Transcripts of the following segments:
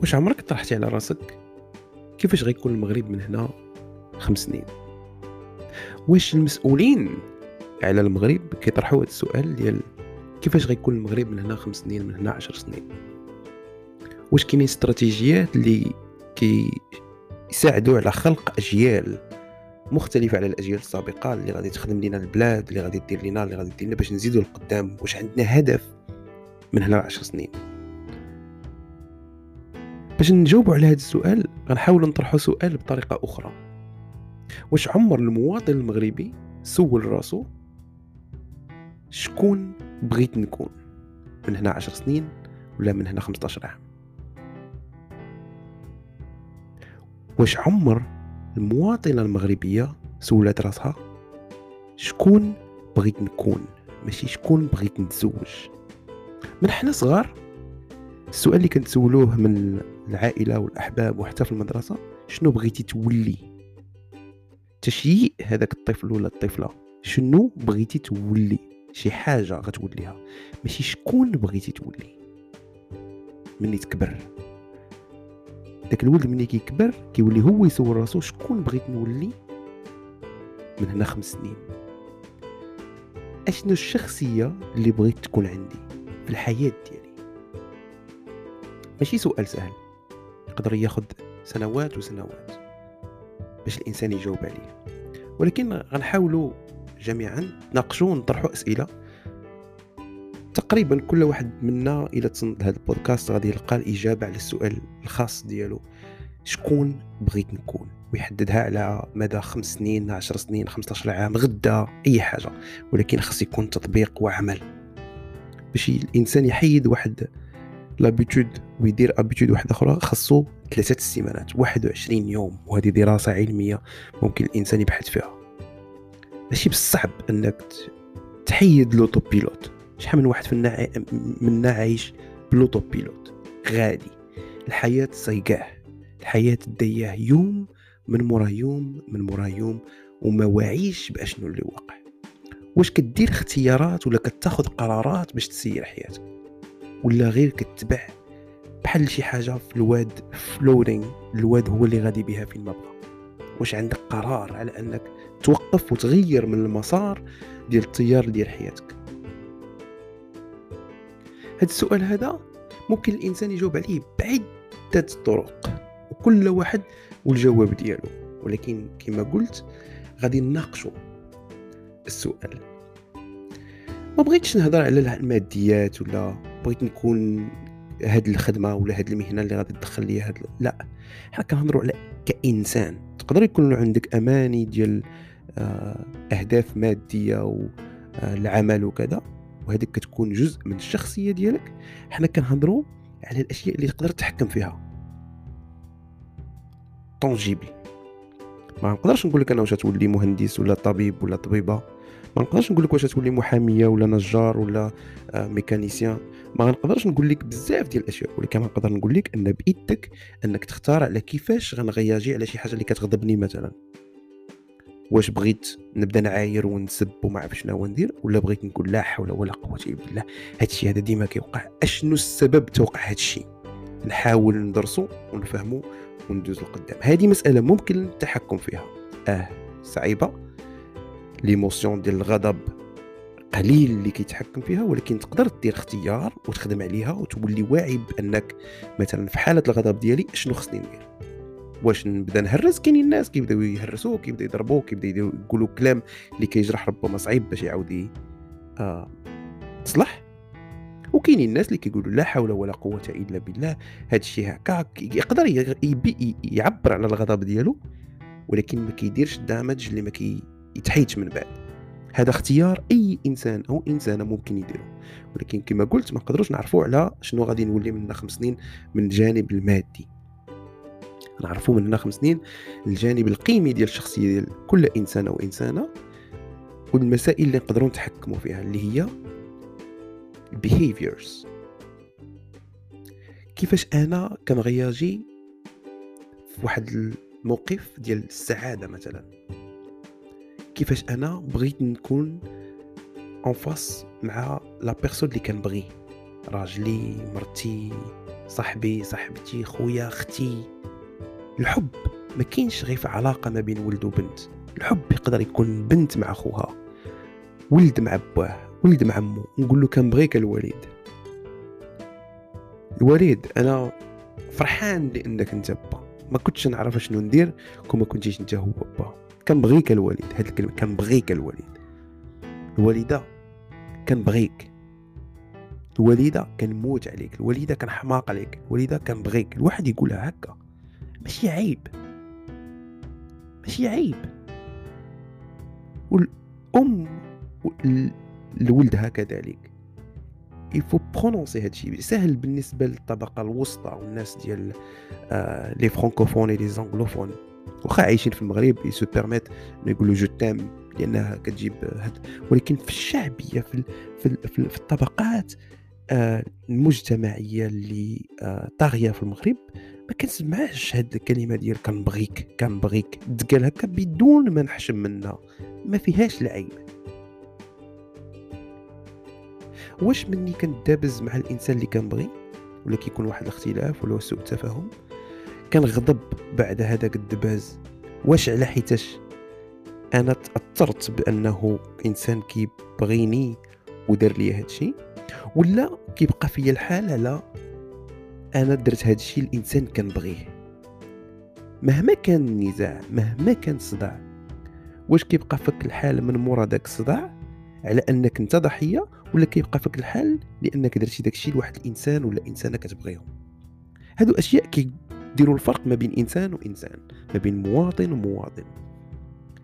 واش عمرك طرحتي على راسك؟ كيفاش غيكون المغرب من هنا خمس سنين؟ واش المسؤولين على المغرب كيطرحوا هذا السؤال ديال كيفاش غيكون المغرب من هنا خمس سنين من هنا عشر سنين؟ واش كاينين استراتيجيات اللي كي يساعدوا على خلق أجيال مختلفة على الأجيال السابقة اللي غادي تخدم لنا البلاد اللي غادي دير لنا اللي غادي دير لنا باش نزيدوا لقدام؟ واش عندنا هدف من هنا لعشر سنين؟ باش نجاوبوا على هذا السؤال غنحاول نطرحوا سؤال بطريقة أخرى. واش عمر المواطن المغربي سول راسو؟ شكون بغيت نكون؟ من هنا عشر سنين ولا من هنا 15 عام؟ واش عمر المواطنة المغربية سولات راسها؟ شكون بغيت نكون؟ ماشي شكون بغيت نتزوج؟ من حنا صغار السؤال اللي كنتسولوه من العائلة والأحباب وحتى في المدرسة شنو بغيتي تولي؟ تشييء هذاك الطفل ولا الطفلة شنو بغيتي تولي؟ شي حاجة غتوليها ماشي شكون بغيتي تولي؟ مني تكبر. داك الولد ملي كيكبر كيولي هو يسول راسو شكون بغيت نولي؟ من هنا خمس سنين. أشنو الشخصية اللي بغيت تكون عندي في الحياة ديالي؟ ماشي سؤال سهل. يقدر ياخذ سنوات وسنوات باش الإنسان يجاوب عليه. ولكن غنحاولوا جميعا نناقشوا ونطرحوا أسئلة. تقريبا كل واحد منا إلى تصنت هذا البودكاست غادي يلقى الإجابة على السؤال الخاص ديالو. شكون بغيت نكون؟ ويحددها على مدى خمس سنين عشر سنين 15 عام غدا أي حاجة. ولكن خاص يكون تطبيق وعمل. باش الإنسان يحيد واحد l'habitude ويدير habitude واحدة أخرى خاصو ثلاثة السيمانات 21 يوم وهذه دراسه علميه ممكن الانسان يبحث فيها ماشي بالصعب انك تحيد l'auto-pilote شحال من واحد فينا منا عايش ب l'auto-pilote غادي الحياة سيقاه الحياة دياه يوم من مورا يوم من مورا يوم وما واعيش باشنو اللي واقع واش كدير اختيارات ولا كتاخذ قرارات باش تسير حياتك ولا غير كتبع بحال شي حاجة في الواد flowing الواد هو اللي غادي بها فين ما بغى واش عندك قرار على أنك توقف وتغير من المسار ديال التيار ديال حياتك؟ هذا السؤال هذا ممكن الإنسان يجاوب عليه بعدة طرق وكل واحد والجواب ديالو. ولكن كما قلت غادي نناقشوا السؤال ما بغيتش نهضر على الماديات ولا بغيت نكون هاد الخدمة ولا هاد المهنة اللي غادي تدخل لي هاد لا. حنا كنهضروا على كإنسان. تقدر يكون عندك أماني ديال آه، أهداف مادية والعمل وكذا وهذيك كتكون جزء من الشخصية ديالك. حنا كنهضروا على الأشياء اللي تقدر تتحكم فيها. طونجيبل ما نقدرش نقول لك أنا واش تولي مهندس ولا طبيب ولا طبيبة. ما نقدرش نقول لك واش تولي محامية ولا نجار ولا آه، ميكانيسيان. ما نقدرش نقول لك بزاف ديال الأشياء ولكن نقدر نقول لك أن بإيدك أنك تختار على كيفاش غنغياجي على شي حاجة اللي كتغضبني مثلا. واش بغيت نبدأ نعاير ونسب وما عرف شنو ندير ولا بغيت نقول لا حول ولا قوة إلا بالله هادشي هذا ديما كيوقع. أشنو السبب توقع هادشي؟ نحاول ندرسو ونفهمو وندوز لقدام. هذه مسألة ممكن التحكم فيها. آه صعيبة. l'émotion ديال الغضب قليل اللي كيتحكم فيها ولكن تقدر دير اختيار وتخدم عليها وتولي واعي بأنك مثلا في حالة الغضب ديالي شنو خصني ندير؟ واش نبدا نهرس؟ كاينين الناس كيبداو يهرسوه كيبداو يضربوه كيبداو يقولوا كلام اللي كيجرح ربما صعيب باش يعاود آه تصلح. وكاينين الناس اللي كيقولوا لا حول ولا قوة إلا بالله هذا الشيء هكا يقدر يعبر على الغضب ديالو ولكن ما كيديرش الدامج اللي ما كيتحيدش من بعد. هذا اختيار أي إنسان أو إنسانة ممكن يديرو ولكن كما قلت ما نقدروش نعرفوا على شنو غادي نولي من خمس سنين من الجانب المادي. نعرفوا من هنا خمس سنين الجانب القيمي ديال الشخصية ديال كل انسان وانسانه والمسائل اللي نقدروا نتحكموا فيها اللي هي behaviors. كيفاش أنا كنغياجي في واحد الموقف ديال السعادة مثلا؟ كيفاش أنا بغيت نكون en face مع la personne اللي كنبغي راجلي مرتي صاحبي صاحبتي خويا أختي. الحب ما كاينش غير في علاقة ما بين ولد وبنت. الحب يقدر يكون بنت مع خوها ولد مع باه ولد مع مو نقول له كنبغيك الوليد الوليد أنا فرحان لأنك أنت با ما كنتش نعرف شنو ندير كون ما كنتيش أنت هو با كنبغيك الوليد. هاد الكلمة كنبغيك الوليد. الوالده كنبغيك الوالده كنموت عليك. الوالده كنحماق عليك. الوالده كنبغيك الواحد يقولها هكا. ماشي عيب. ماشي عيب. والأم لولدها كذلك il faut prononcer هادشي سهل بالنسبة للطبقة الوسطى والناس ديال les francophones les anglophones واخا عايشين في المغرب يسو بيرميت يقولوا جو تام لأنها كتجيب هاد. ولكن في الشعبية في في, في, في الطبقات آه المجتمعية اللي آه طاغية في المغرب ما كنسمعش هاد الكلمة ديال كنبغيك كنبغيك تقال هكا بدون ما نحشم منها. ما فيهاش العيب. واش مني كندابز مع الإنسان اللي كنبغي ولا كيكون واحد الاختلاف؟ ولا سوء تفاهم كنغضب بعد هذاك الدباز. واش على حيتاش؟ أنا تأثرت بأنه إنسان كيبغيني ودار لي هادشي ولا كيبقى فيا الحال على أنا درت هادشي الإنسان كنبغيه. مهما كان النزاع مهما كان الصداع واش كيبقى فك الحال من مورا داك الصداع؟ على أنك أنت ضحية ولا كيبقى فك الحال لأنك درتي داكشي لواحد الإنسان ولا إنسانة كتبغيهم؟ هادو أشياء كيديروا الفرق ما بين إنسان وإنسان ما بين مواطن ومواطن.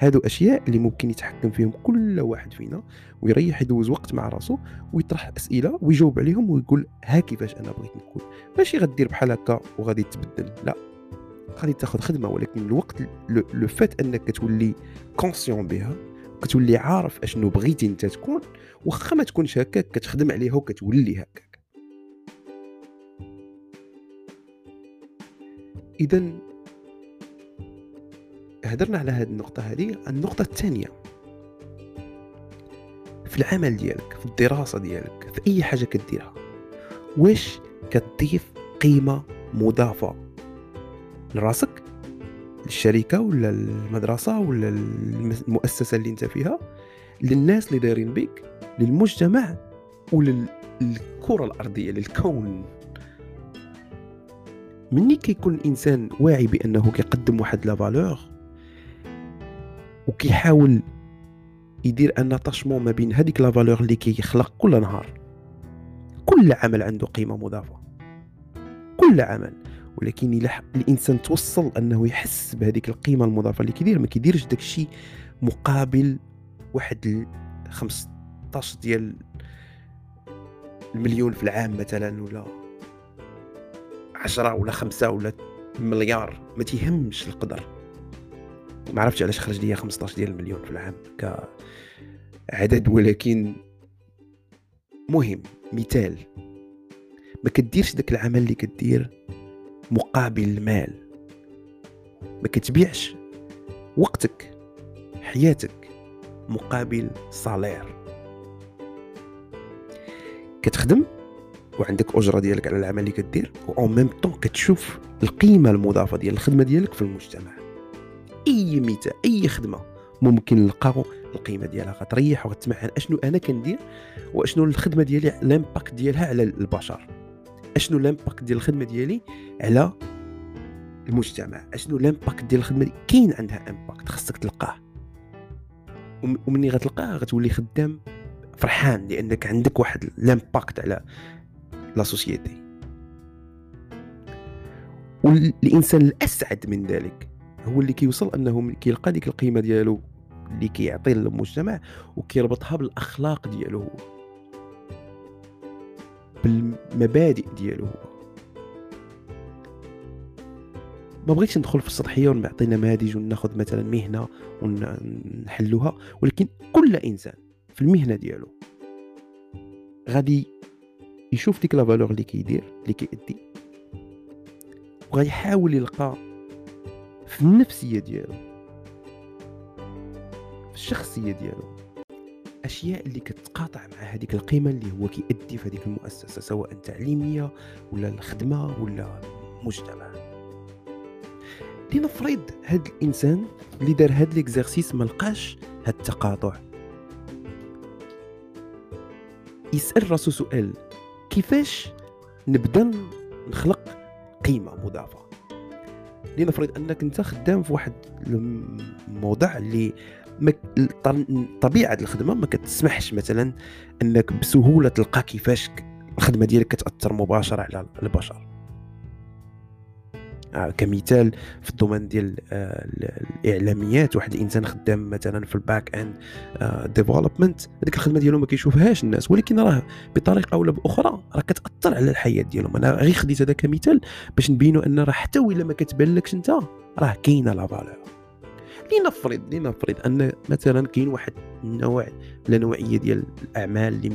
هادو أشياء اللي ممكن يتحكم فيهم كل واحد فينا ويريح يدوز وقت مع راسو ويطرح أسئلة ويجاوب عليهم ويقول ها كيفاش أنا بغيت نكون. ماشي غدير بحال هكا وغادي تبدل لا. غادي تاخذ خدمة ولكن الوقت لو فات أنك كتولي كونسيون بها كتولي عارف أشنو بغيتي أنت تكون واخا ما تكونش هكاك كتخدم عليها وكتولي هكاك. اذا هدرنا على هذه النقطة هذه النقطة الثانية. في العمل ديالك في الدراسة ديالك في أي حاجة كديرها واش كتضيف قيمة مضافة لراسك؟ للشركة ولا المدرسة ولا المؤسسة اللي أنت فيها؟ للناس اللي دايرين بك للمجتمع؟ وللكرة الأرضية للكون؟ مني كيكون الإنسان واعي بأنه كيقدم واحد لا فالور وكيحاول يدير أن ما بين هذيك لا فالور اللي كيخلق كل نهار. كل عمل عنده قيمة مضافة. كل عمل. ولكن إلى الإنسان توصل أنه يحس بهذيك القيمة المضافة اللي كيدير ما كيديرش داك الشيء مقابل واحد 15 ديال المليون في العام مثلا ولا عشرة ولا خمسة ولا مليار ما تيهمش القدر. ما عرفتش علاش خرج ليا 15 ديال المليون في العام كعدد ولكن مهم مثال. ما كديرش داك العمل اللي كدير مقابل المال. ما كتبيعش وقتك حياتك مقابل صالير. كتخدم؟ وعندك أجرة ديالك على العمل اللي كدير و ميم طون كتشوف القيمة المضافة ديال الخدمة ديالك في المجتمع. أي مثال أي خدمة ممكن نلقاو القيمة ديالها. غتريح وغتسمع عن أشنو أنا كندير وأشنو الخدمة ديالي l'impact ديالها على البشر. أشنو l'impact ديال الخدمة ديالي على المجتمع؟ أشنو l'impact ديال الخدمة كاين عندها impact خاصك تلقاه. ومني غتلقاه غتولي خدام فرحان لأنك عندك واحد l'impact على la société والانسان الأسعد من ذلك هو اللي كيوصل أنه كيلقى ديك القيمة ديالو اللي كيعطي للمجتمع وكيربطها بالأخلاق ديالو. هو بالمبادئ ديالو. هو ما بغيتش ندخل في السطحية ونعطي نماذج وناخذ مثلا مهنة ونحلوها ولكن كل إنسان في المهنة ديالو غادي يشوف ديك la valeur اللي كيدير اللي كيأدي وغادي يحاول يلقى في النفسية ديالو في الشخصية ديالو أشياء اللي كتقاطع مع هذيك القيمة اللي هو كيأدي في هذيك المؤسسة سواء تعليمية ولا الخدمة ولا المجتمع. لنفرض هاد الإنسان اللي دار هاد l'exercice ما لقاش هاد التقاطع. يسأل راسو سؤال كيفاش نبدا نخلق قيمة مضافة؟ لنفرض أنك أنت خدام في واحد الموضوع اللي طبيعة الخدمة ما كتسمحش مثلا أنك بسهولة تلقى كيفاش الخدمة ديالك كتأثر مباشرة على البشر. كمثال في ال domaine ديال آه، الإعلاميات. واحد الإنسان خدام مثلا في ال back-end development هذيك الخدمة ديالو ما كيشوفهاش الناس ولكن راه بطريقة أو بأخرى راه كتأثر على الحياة ديالهم. أنا غير خديت هذا كمثال باش نبينوا أن راه حتى ولا ما كتبان لكش أنت راه كاينة la valeur لنفرض لنفرض أن مثلا كاين واحد النوع ولا نوعية ديال الأعمال اللي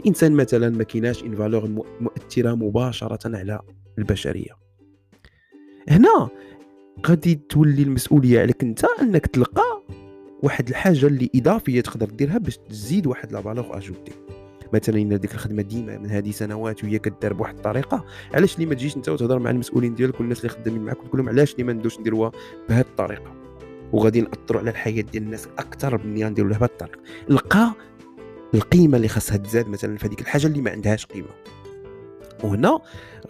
الإنسان مثلا ما كايناش une valeur مؤثرة مباشرة على البشرية. هنا غادي تولي المسؤولية عليك انت أنك تلقى واحد الحاجة اللي إضافية تقدر ديرها باش تزيد واحد لا فالور أجوتي. مثلا ان ديك الخدمة ديما من هذه سنوات وهي كدار بواحد الطريقة علاش لي ما تجيش انت وتهضر مع المسؤولين ديالك والناس اللي خدامين معاك وتقول لهم علاش لي ما ندوش نديروها بهذه الطريقة؟ وغادي نأثروا على الحياة ديال الناس أكثر من نديروا بهذه الطريقة. لقى القيمة اللي خاصها تزاد مثلا في هذيك الحاجة اللي ما عندهاش قيمة. وهنا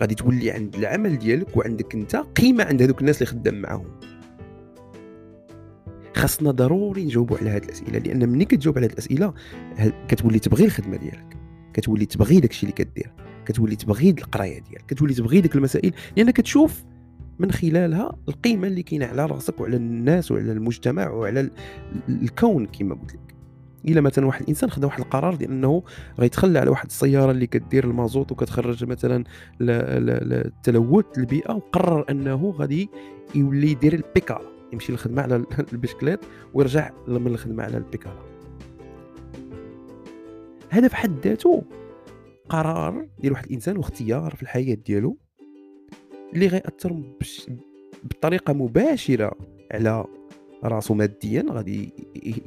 غادي تولي عند العمل ديالك وعندك انت قيمة عند هذوك الناس اللي خدام معاهم. خاصنا ضروري نجاوبوا على هذه الأسئلة لأن ملي كتجاوب على هذه الأسئلة كتولي تبغي الخدمة ديالك كتولي تبغي داكشي اللي كدير كتولي تبغي القراية ديالك كتولي تبغي ديك المسائل لأن كتشوف من خلالها القيمة اللي كاينة على راسك وعلى الناس وعلى المجتمع وعلى الكون كما قلت لك. إلا مثلا واحد الإنسان خدا واحد القرار ديال إنه غيتخلى على واحد السيارة اللي كدير المازوت وكتخرج مثلا التلوث البيئة وقرر إنه غادي يولي يدير البيكالا يمشي للخدمة على البشكليت ويرجع من الخدمة على البيكالا. هذا في حد ذاته قرار ديال واحد الإنسان واختيار في الحياة ديالو اللي غيأثر بطريقة مباشرة على راسو ماديا غادي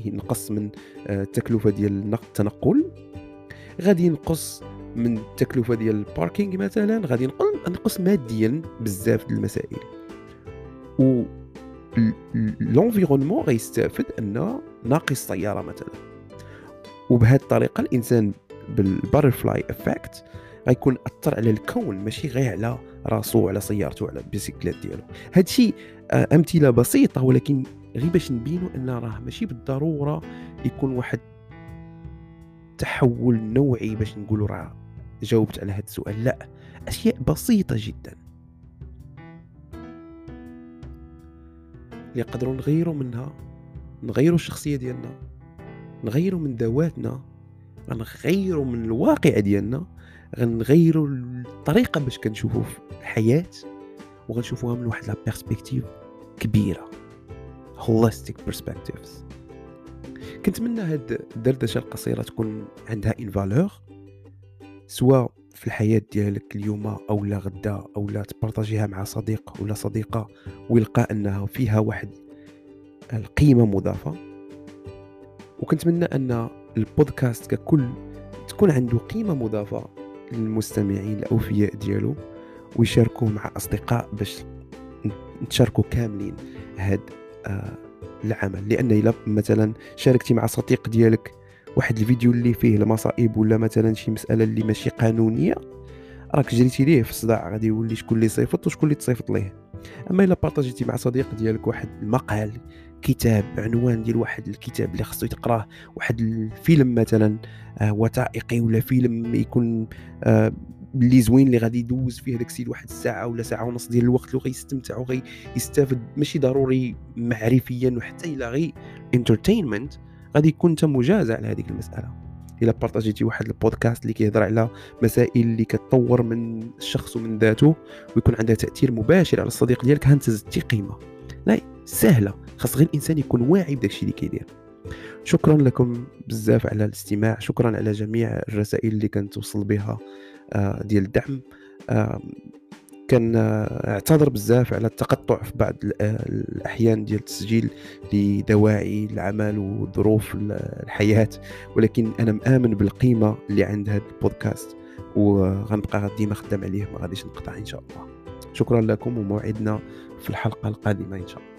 ينقص من آه، التكلفة ديال التنقل. غادي ينقص من التكلفة ديال الباركينغ مثلا غادي ينقص ماديا بزاف ديال المسائل. و l'environnement غيستافد أن ناقص سياره مثلا. وبهذه الطريقة الإنسان بال butterfly effect غيكون أثر على الكون ماشي غير على راسو على سيارته على البيسيكليت ديالو. هادشي آه، أمثلة بسيطة ولكن غير باش نبينوا إن راه ماشي بالضرورة يكون واحد تحول نوعي باش نقولوا راه جاوبت على هذا السؤال. لا أشياء بسيطة جدا. اللي نقدروا نغيروا منها نغيروا الشخصية ديالنا نغيروا من ذواتنا غنغيروا من الواقع ديالنا غنغيروا الطريقة باش كنشوفوا الحياة وغنشوفوها من واحد la perspective كبيرة. Holistic perspectives. كنتمنى هاد الدردشه القصيرة تكون عندها une valeur سواء في الحياة ديالك اليوم أو لا غدا أو لا تبارطاجيها مع صديق ولا صديقة ويلقى أنها فيها واحد القيمة مضافة. وكنتمنى أن البودكاست ككل تكون عنده قيمة مضافة للمستمعين الأوفياء ديالو ويشاركوه مع أصدقاء باش نتشاركوا كاملين هاد العمل لأن إلا مثلا شاركتي مع صديق ديالك واحد الفيديو اللي فيه المصائب ولا مثلا شي مسألة اللي ماشي قانونية راك جريتي ليه في الصداع؟ غادي يولي شكون اللي صيفط وشكون اللي تصيفط ليه. أما إلا بارطاجيتي مع صديق ديالك واحد المقال كتاب عنوان ديال واحد الكتاب اللي خصو يتقراه واحد الفيلم مثلا آه وثائقي ولا فيلم يكون آه اللي زوين اللي غادي يدوز فيه داك السيد واحد الساعة ولا ساعة ونص ديال الوقت اللي غيستمتع وغيستافد ماشي ضروري معرفيا وحتى إلا غير entertainment غادي يكون انت مجازى على هذيك المسألة. إلا بارطاجيتي واحد البودكاست اللي كيهضر على مسائل اللي كتطور من الشخص ومن ذاته ويكون عندها تأثير مباشر على الصديق ديالك هانت زدتي قيمه لا سهلة. خاص غير الإنسان يكون واعي بداك الشيء اللي كيدير. شكرا لكم بزاف على الاستماع شكرا على جميع الرسائل اللي كانتوصل بها آه، ديال الدعم. كنعتذر بزاف على التقطع في بعض الأحيان ديال التسجيل لدواعي العمل وظروف الحياة ولكن أنا مآمن بالقيمة اللي عند هذا البودكاست وغنبقى ديما خدام عليه ما غاديش نقطع إن شاء الله. شكرا لكم وموعدنا في الحلقة القادمة إن شاء الله.